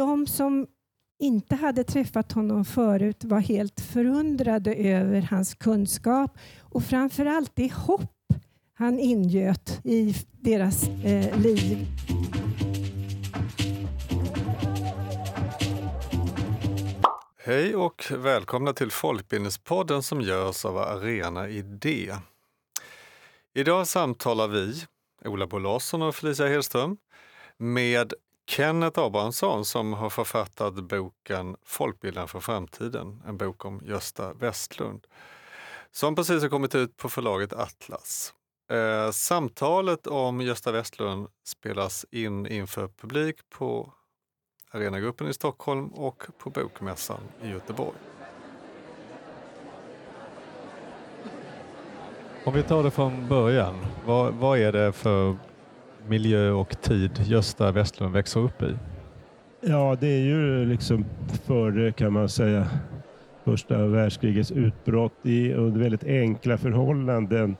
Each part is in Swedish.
De som inte hade träffat honom förut var helt förundrade över hans kunskap och framförallt det hopp han ingöt i deras eh, liv. Hej och välkomna till Folkbildningspodden som görs av Arena Idé. Idag samtalar vi, Ola Bo Larsson och Felicia Hedström, med Kenneth Abrahamsson som har författat boken Folkbildaren för framtiden, en bok om Gösta Westlund, som precis har kommit ut på förlaget Atlas. Eh, samtalet om Gösta Westlund spelas in inför publik på Arenagruppen i Stockholm och på Bokmässan i Göteborg. Om vi tar det från början, vad, vad är det för miljö och tid Gösta Westlund växer upp i? Ja, det är ju liksom före kan man säga första världskrigets utbrott i, under väldigt enkla förhållanden.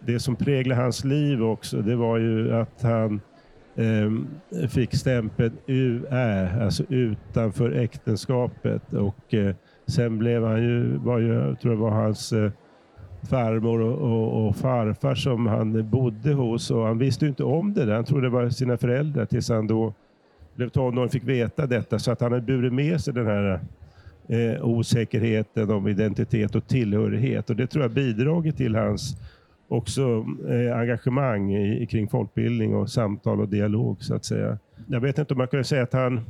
Det som präglade hans liv också, det var ju att han eh, fick stämpeln U.Ä. alltså utanför äktenskapet. Och eh, sen blev han ju, var ju, jag tror det var hans eh, farmor och, och, och, farfar som han bodde hos och han visste inte om det där. Han trodde det var sina föräldrar tills han då blev tonåring och fick veta detta. Så att han har burit med sig den här eh, osäkerheten om identitet och tillhörighet. Och det tror jag bidragit till hans också eh, engagemang i, kring folkbildning och samtal och dialog så att säga. Jag vet inte om man kan säga att han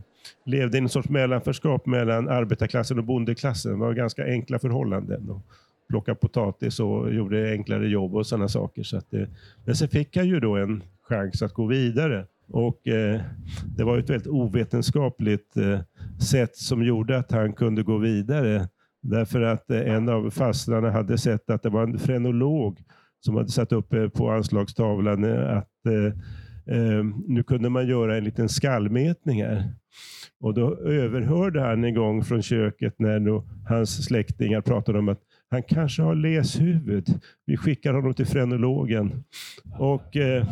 levde i en sorts mellanförskap mellan arbetarklassen och bondeklassen. Det var ganska enkla förhållanden. Plocka potatis och gjorde enklare jobb och sådana saker. Så att, eh, men sen fick han ju då en chans att gå vidare. Och eh, Det var ett väldigt ovetenskapligt eh, sätt som gjorde att han kunde gå vidare. Därför att eh, en av fastrarna hade sett att det var en frenolog som hade satt upp eh, på anslagstavlan eh, att eh, eh, nu kunde man göra en liten skallmätning här. Och Då överhörde han en gång från köket när hans släktingar pratade om att han kanske har läshuvud. Vi skickar honom till frenologen. Och, eh,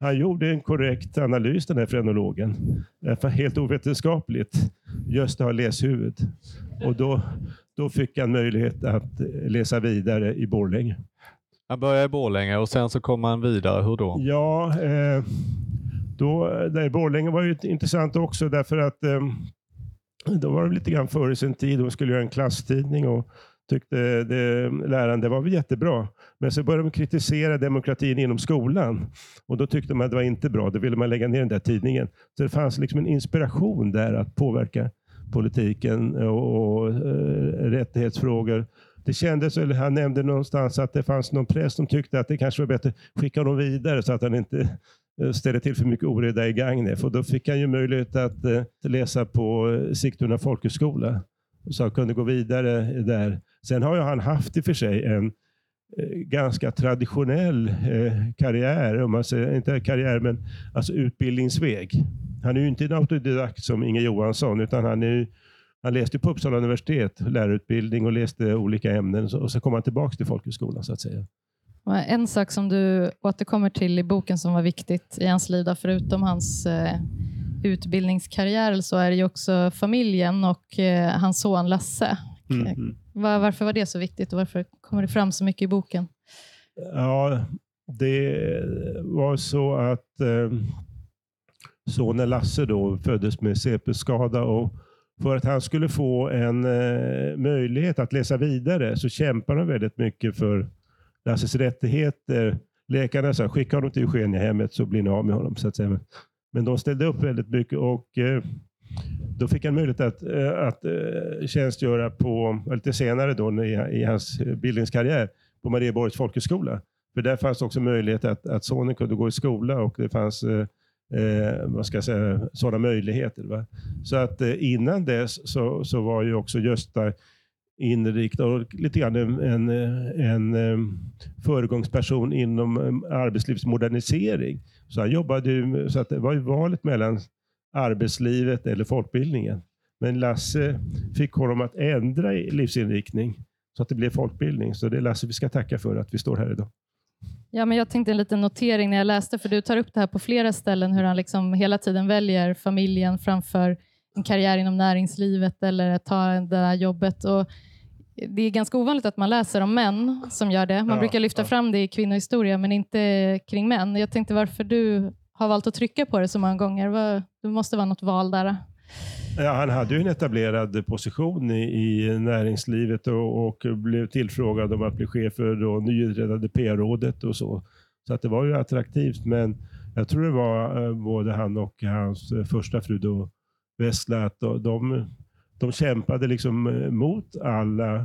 han gjorde en korrekt analys, den här frenologen. Helt ovetenskapligt. Just har läshuvud. Och då, då fick han möjlighet att läsa vidare i Borlänge. Han började i Borlänge och sen så kom han vidare. Hur då? Ja, eh, då, där Borlänge var ju intressant också därför att eh, då var det lite grann före sin tid. De skulle göra en klasstidning och tyckte det, läraren det var jättebra. Men så började de kritisera demokratin inom skolan. Och Då tyckte man att det var inte bra. Då ville man lägga ner den där tidningen. Så det fanns liksom en inspiration där att påverka politiken och, och eh, rättighetsfrågor. Det kändes, eller han nämnde någonstans att det fanns någon präst som tyckte att det kanske var bättre att skicka honom vidare så att han inte eh, ställer ställde till för mycket oreda i Gagnef. Och då fick han ju möjlighet att eh, läsa på Sigtuna folkhögskola så han kunde gå vidare där. Sen har ju han haft i och för sig en eh, ganska traditionell eh, karriär, om man säger, inte karriär men alltså utbildningsväg. Han är ju inte en autodidakt som Inge Johansson, utan han, är, han läste på Uppsala universitet, lärarutbildning och läste olika ämnen och så kom han tillbaka till folkhögskolan så att säga. En sak som du återkommer till i boken som var viktigt i hans liv, förutom hans eh, utbildningskarriär, så är det ju också familjen och eh, hans son Lasse. Mm. mm. Var, varför var det så viktigt och varför kommer det fram så mycket i boken? Ja, det var så att eh, sonen Lasse då föddes med CP-skada och för att han skulle få en eh, möjlighet att läsa vidare så kämpade de väldigt mycket för Lasses rättigheter. Läkarna sa skicka honom till Eugeniahemmet så blir ni av med honom. Så att säga. Men de ställde upp väldigt mycket och eh, då fick han möjlighet att, eh, att eh, tjänstgöra på, eh, lite senare då, i, hans bildningskarriär på Marieborgs folkhögskola. För där fanns också möjlighet att, att sonen kunde gå i skola och det fanns eh, vad ska jag säga, sådana möjligheter. Va? Så att eh, innan dess så, så var ju också Gösta inriktad och lite grann en, en, en, en föregångsperson inom arbetslivsmodernisering. Så han jobbade ju, så att det var ju valet mellan arbetslivet eller folkbildningen. Men Lasse fick honom att ändra livsinriktning så att det blev folkbildning. Så det är Lasse vi ska tacka för att vi står här idag. Ja, men jag tänkte en liten notering när jag läste, för du tar upp det här på flera ställen, hur han liksom hela tiden väljer familjen framför en karriär inom näringslivet eller att ta det där jobbet. Och det är ganska ovanligt att man läser om män som gör det. Man Ja, brukar lyfta ja. fram det i kvinnohistoria, men inte kring män. Jag tänkte varför du har valt att trycka på det så många gånger. Det måste vara något val där. Ja, han hade ju en etablerad position i, i näringslivet och, och blev tillfrågad om att bli chef för det nyinrättade PR-rådet och så. Så att det var ju attraktivt, men jag tror det var eh, både han och hans eh, första fru då, Vessla, att de, de, de kämpade liksom eh, mot alla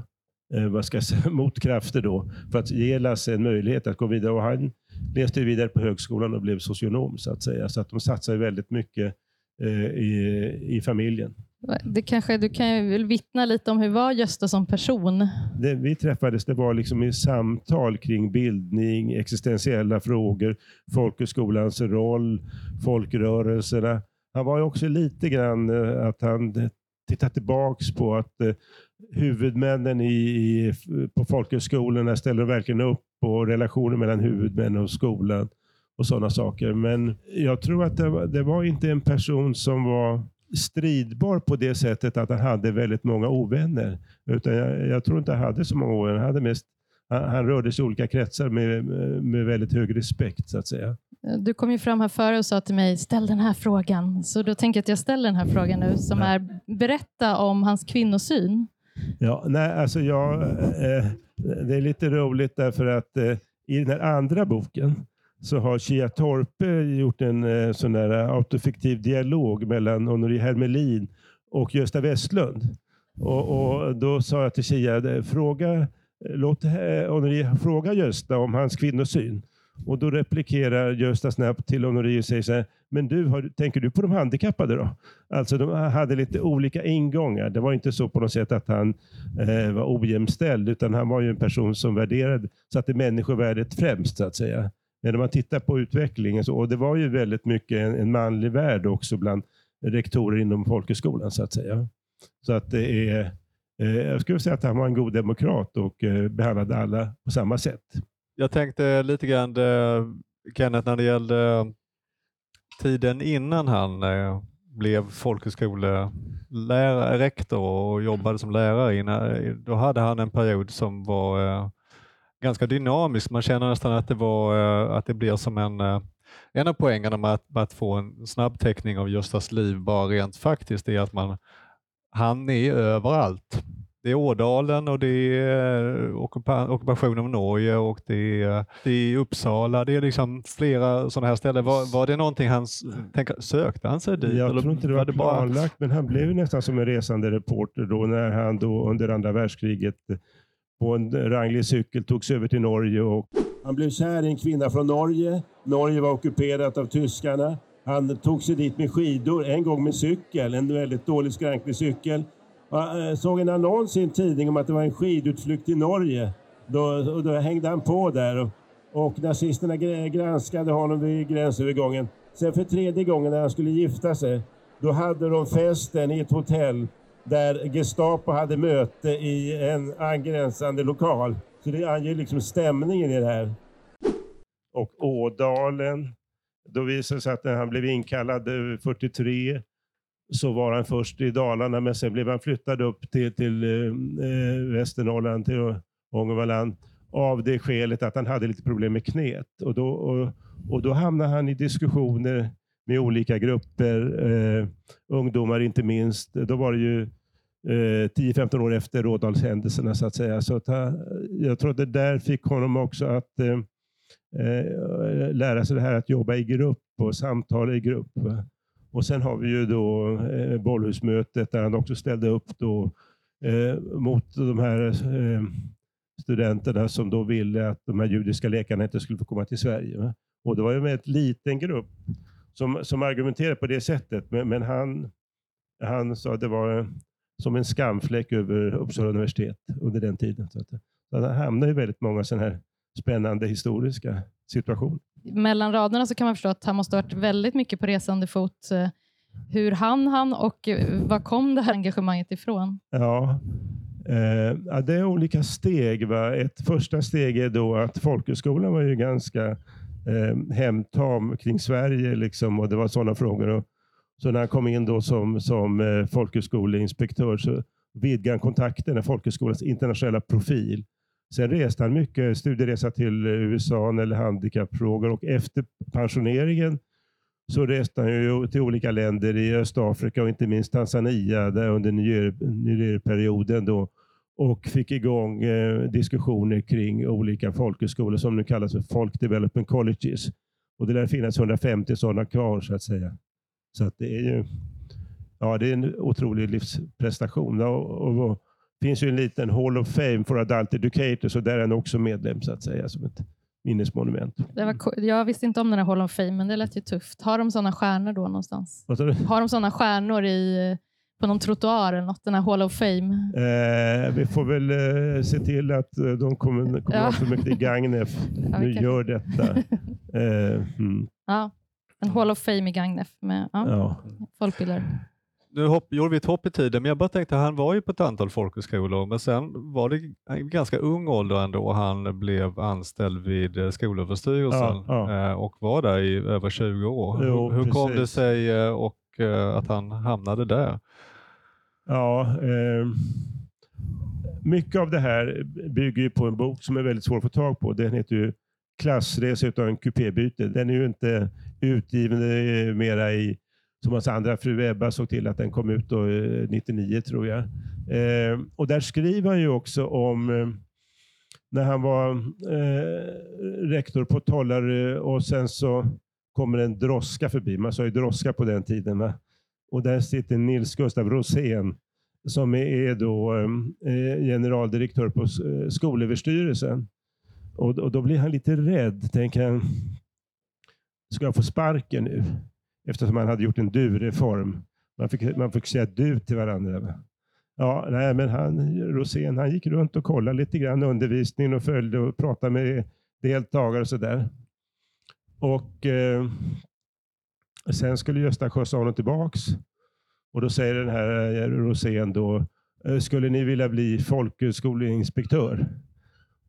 eh, vad ska jag säga, motkrafter då, för att ge Lasse en möjlighet att gå vidare. Och han läste vidare på högskolan och blev socionom, så att säga. Så att de satsade väldigt mycket eh, i, i familjen. Det kanske, du kan väl vittna lite om hur var Gösta som person? Det, vi träffades, det var liksom i samtal kring bildning, existentiella frågor, folkhögskolans roll, folkrörelserna. Han var ju också lite grann eh, att han titta tillbaks på att eh, huvudmännen i, i, på folkhögskolorna ställer verkligen upp på relationer mellan huvudmännen och skolan och sådana saker. Men jag tror att det var, det var inte en person som var stridbar på det sättet att han hade väldigt många ovänner. Utan jag, jag tror inte han hade så många ovänner. Han, hade mest, han, han rörde sig i olika kretsar med, med väldigt hög respekt så att säga. Du kom ju fram här före och sa till mig, ställ den här frågan. Så då tänker jag att jag ställer den här frågan nu, som Ja. är, berätta om hans kvinnosyn. Ja, nej, alltså jag, eh, det är lite roligt därför att eh, i den här andra boken så har Kia Torpe gjort en eh, sån där autofiktiv dialog mellan Honoré Hermelin och Gösta Westlund. Och, och då sa jag till Kia, fråga, låt eh, Honoré fråga Gösta om hans kvinnosyn. Och då replikerar Gösta snabbt till Honoré och säger så här, men du, har, tänker du på de handikappade då? Alltså de hade lite olika ingångar. Det var inte så på något sätt att han eh, var ojämställd, utan han var ju en person som värderade, satte människovärdet främst så att säga. Men när man tittar på utvecklingen, så, och det var ju väldigt mycket en, en manlig värld också bland rektorer inom folkhögskolan så att säga. Så att det är, eh, jag skulle säga att han var en god demokrat och eh, behandlade alla på samma sätt. Jag tänkte lite grann, eh, Kenneth, när det gällde tiden innan han eh, blev folkhögskolerektor och jobbade som lärare. Innan, då hade han en period som var eh, ganska dynamisk. Man känner nästan att det, var, att det blir som en en av poängerna med att, med att få en snabb teckning av Göstas liv bara rent faktiskt är att man, han är överallt. Det är Ådalen och det är eh, ockupa- ockupationen av Norge och det är, det är Uppsala. Det är liksom flera sådana här ställen. Var, var det någonting han tänka, sökte han sig dit? Jag eller tror inte det var bara- planlagt, men han blev nästan som en resande reporter då när han då under andra världskriget på en ranglig cykel togs över till Norge. Och han blev kär i en kvinna från Norge. Norge var ockuperat av tyskarna. Han tog sig dit med skidor, en gång med cykel, en väldigt dålig skranklig cykel. Jag eh, såg en annons i en tidning om att det var en skidutflykt i Norge. Då, då hängde han på där och, och nazisterna granskade honom vid gränsövergången. Sen för tredje gången när han skulle gifta sig, då hade de festen i ett hotell där Gestapo hade möte i en angränsande lokal. Så det anger liksom stämningen i det här. Och Ådalen, då visade det sig att när han blev inkallad eh, 43 så var han först i Dalarna men sen blev han flyttad upp till, till eh, eh, Västernorrland, till Ångermanland av det skälet att han hade lite problem med knät. Och då, och, och då hamnade han i diskussioner med olika grupper, eh, ungdomar inte minst. Då var det ju eh, 10-15 år efter Rådalshändelserna så att säga. Så att han, jag tror att det där fick honom också att eh, eh lära sig det här att jobba i grupp och samtala i grupp. va. Och sen har vi ju då eh, Bollhusmötet där han också ställde upp då, eh, mot de här eh, studenterna som då ville att de här judiska läkarna inte skulle få komma till Sverige. Va? Och det var ju en väldigt liten grupp som, som argumenterade på det sättet. Men, men han, han sa att det var eh, som en skamfläck över Uppsala universitet under den tiden. Så att, så han hamnade i väldigt många sådana här spännande historiska situationer. Mellan raderna så kan man förstå att han måste ha varit väldigt mycket på resande fot. Eh, hur han han och eh, var kom det här engagemanget ifrån? Ja, eh, det är olika steg. Va? Ett första steg är då att folkhögskolan var ju ganska eh, hemtam kring Sverige liksom, och det var sådana frågor. Och, Så när han kom in då som, som eh, folkhögskoleinspektör så vidgade han kontakten med folkhögskolans internationella profil. Sen reste han mycket, studieresa till USA när det gäller handikappfrågor och efter pensioneringen så reste han ju till olika länder i Östafrika och inte minst Tanzania där under Nyerperioden då och fick igång eh, diskussioner kring olika folkhögskolor som nu kallas för Folk Development Colleges. Och det lär finnas 150 sådana kvar så att säga. Så att det är ju ja, det är en otrolig livsprestation. Och, och, och, finns ju en liten Hall of Fame for Adult Educators och där är han också medlem så att säga. Som ett minnesmonument. Det var, jag visste inte om den här Hall of Fame, men det lät ju tufft. Har de sådana stjärnor då någonstans? Har de sådana stjärnor i, på någon trottoar eller något, den här Hall of Fame? Eh, vi får väl eh, se till att eh, de kommer, kommer ja. för mycket i Gagnef ja, nu gör detta. Eh, mm. Ja, en Hall of Fame i Gagnef med ja, ja. folkbildare nu hopp, gjorde vi ett hopp i tiden, men jag bara tänkte han var ju på ett antal folkhögskolor, men sen var det ganska ung ålder ändå han blev anställd vid eh, Skolöverstyrelsen ja, ja. Eh, och var där i över 20 år. Jo, hur, hur kom det sig eh, och att han hamnade där? Ja, eh, mycket av det här bygger på en bok som är väldigt svår att få tag på. Den heter ju Klassresa utan kupébyte. Den är ju inte utgiven mera i som hans andra fru Ebba såg till att den kom ut då, eh, 99 tror jag. Eh, och där skriver han ju också om eh, när han var eh, rektor på Tollare och sen så kommer en droska förbi. Man sa ju droska på den tiden. Va? Och där sitter Nils Gustav Rosén som är då eh, eh, generaldirektör på eh, Skolöverstyrelsen. Och, och då blir han lite rädd. Tänker han, ska jag få sparken nu? Eftersom man hade gjort en du-reform. Man fick, man fick säga du till varandra. Ja, nej, men han, Rosén han gick runt och kollade lite grann undervisningen och följde och pratade med deltagare och sådär. Och eh, sen skulle Gösta skjutsa honom tillbaks. Och då säger den här eh, Rosén då, eh, skulle ni vilja bli folkhögskoleinspektör?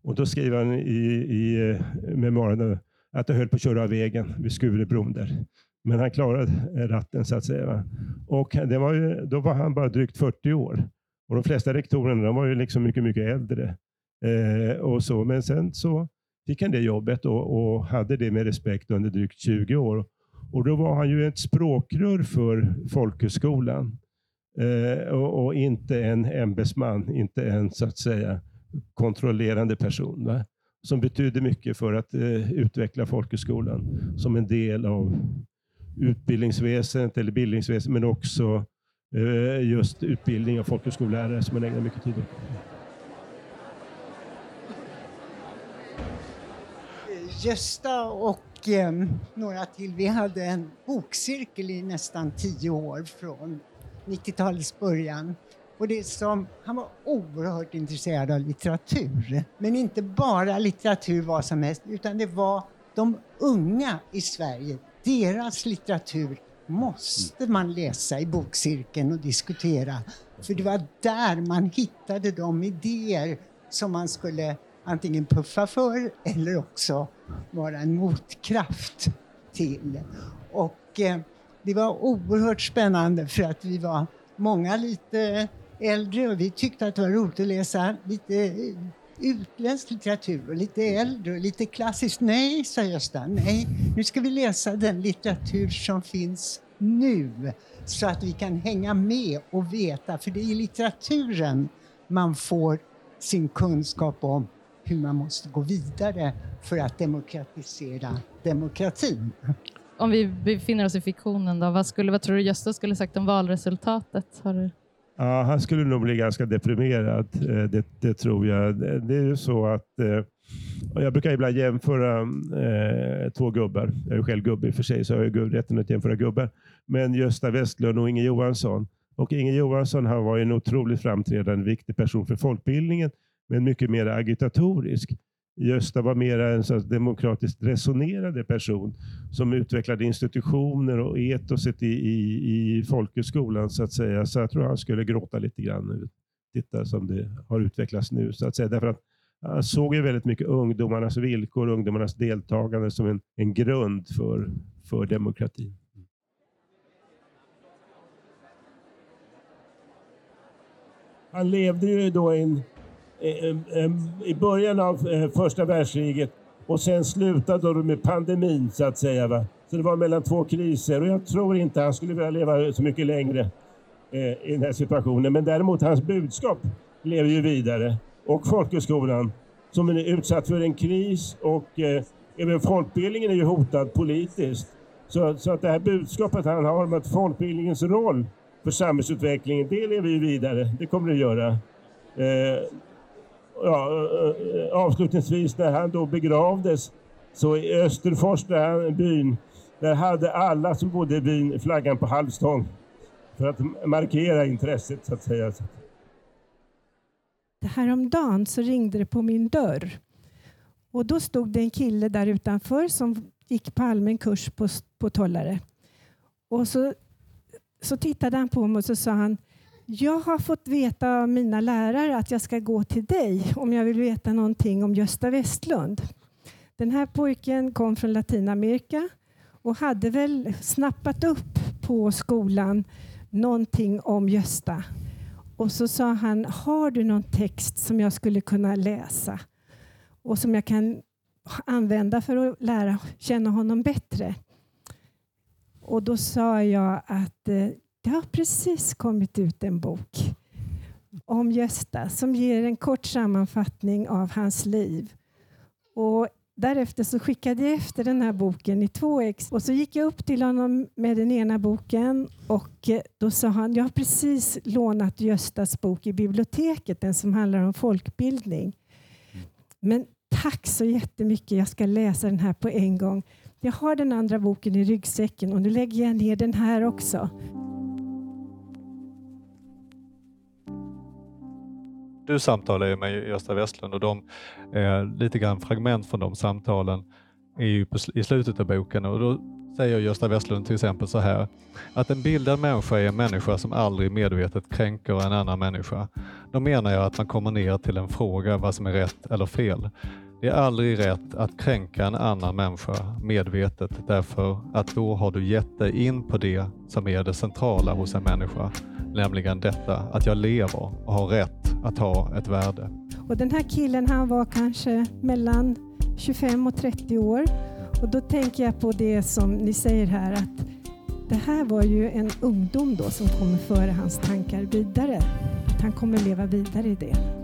Och då skriver han i, i eh, memoarerna att det höll på att köra av vägen vid Skurubron där. Men han klarade ratten så att säga. Och det var ju, då var han bara drygt 40 år. Och De flesta rektorerna de var ju liksom mycket, mycket äldre. Eh, och så. Men sen så fick han det jobbet och, och, hade det med respekt under drygt 20 år. Och Då var han ju ett språkrör för folkhögskolan. Eh, och, och, inte en ämbetsman, inte en så att säga kontrollerande person. Va? Som betydde mycket för att eh, utveckla folkhögskolan som en del av utbildningsväsendet eller bildningsväsendet, men också eh, just utbildning av folkhögskollärare som man ägnar mycket tid åt. Gösta och eh, några till, vi hade en bokcirkel i nästan tio år från 90-talets början. Och det som, han var oerhört intresserad av litteratur. Men inte bara litteratur vad som helst, utan det var de unga i Sverige, deras litteratur måste man läsa i bokcirkeln och diskutera. För det var där man hittade de idéer som man skulle antingen puffa för eller också vara en motkraft till. Och eh, det var oerhört spännande för att vi var många lite äldre och vi tyckte att det var roligt att läsa lite eh, utländsk litteratur och lite äldre och lite klassiskt. Nej, sa Gösta, nej, nu ska vi läsa den litteratur som finns nu så att vi kan hänga med och veta, för det är i litteraturen man får sin kunskap om hur man måste gå vidare för att demokratisera demokratin. Om vi befinner oss i fiktionen, då, vad, skulle, vad tror du Gösta skulle sagt om valresultatet? Har du... Ja, han skulle nog bli ganska deprimerad. Eh, det, det tror jag. Det är ju så att eh, jag brukar ibland jämföra eh, två gubbar. Jag är själv gubbe i och för sig, så jag har rätten att jämföra gubbar. Men Gösta Westlund och Inge Johansson. Och Inge Johansson han var en otroligt framträdande viktig person för folkbildningen, men mycket mer agitatorisk. Gösta var mer en sån demokratiskt resonerande person som utvecklade institutioner och etoset i, i, i folkhögskolan så att säga. Så jag tror han skulle gråta lite grann nu. Titta som det har utvecklats nu så att säga. Därför att han såg ju väldigt mycket ungdomarnas villkor, ungdomarnas deltagande som en, en grund för, för demokratin. Han levde ju då i en Eh, eh, eh, i början av första världskriget och sen slutade de med pandemin så att säga. Va? Så det var mellan två kriser och jag tror inte han skulle vilja leva så mycket längre eh, i den här situationen. Men däremot hans budskap lever ju vidare och folkhögskolan som är utsatt för en kris och eh, även folkbildningen är ju hotad politiskt. Så, så att det här budskapet han har om att folkbildningens roll för samhällsutvecklingen, det lever ju vidare. Det kommer det att göra. Eh, ja, eh, avslutningsvis, när han då begravdes, så i Österfors, där byn, där hade alla som bodde i byn flaggan på halvstång för att markera intresset, så att säga. Häromdagen så ringde det på min dörr och då stod det en kille där utanför som gick på allmän kurs på, på Tollare. Och så, så tittade han på mig och så sa han jag har fått veta av mina lärare att jag ska gå till dig om jag vill veta någonting om Gösta Westlund. Den här pojken kom från Latinamerika och hade väl snappat upp på skolan någonting om Gösta. Och så sa han, har du någon text som jag skulle kunna läsa och som jag kan använda för att lära känna honom bättre? Och då sa jag att eh, det har precis kommit ut en bok om Gösta som ger en kort sammanfattning av hans liv. Och därefter så skickade jag efter den här boken i två ex och så gick jag upp till honom med den ena boken och eh, då sa han, jag har precis lånat Göstas bok i biblioteket, den som handlar om folkbildning. Men tack så jättemycket, jag ska läsa den här på en gång. Jag har den andra boken i ryggsäcken och nu lägger jag ner den här också. Du samtalar ju med Gösta Westlund och de, eh, lite grann fragment från de samtalen är ju på, i slutet av boken och då säger Gösta Westlund till exempel så här att en bildad människa är en människa som aldrig medvetet kränker en annan människa. Då menar jag att man kommer ner till en fråga vad som är rätt eller fel. Det är aldrig rätt att kränka en annan människa medvetet därför att då har du gett dig in på det som är det centrala hos en människa, nämligen detta att jag lever och har rätt att ha ett värde. Och Den här killen han var kanske mellan 25 och 30 år och då tänker jag på det som ni säger här att det här var ju en ungdom då som kommer föra hans tankar vidare. Att han kommer leva vidare i det.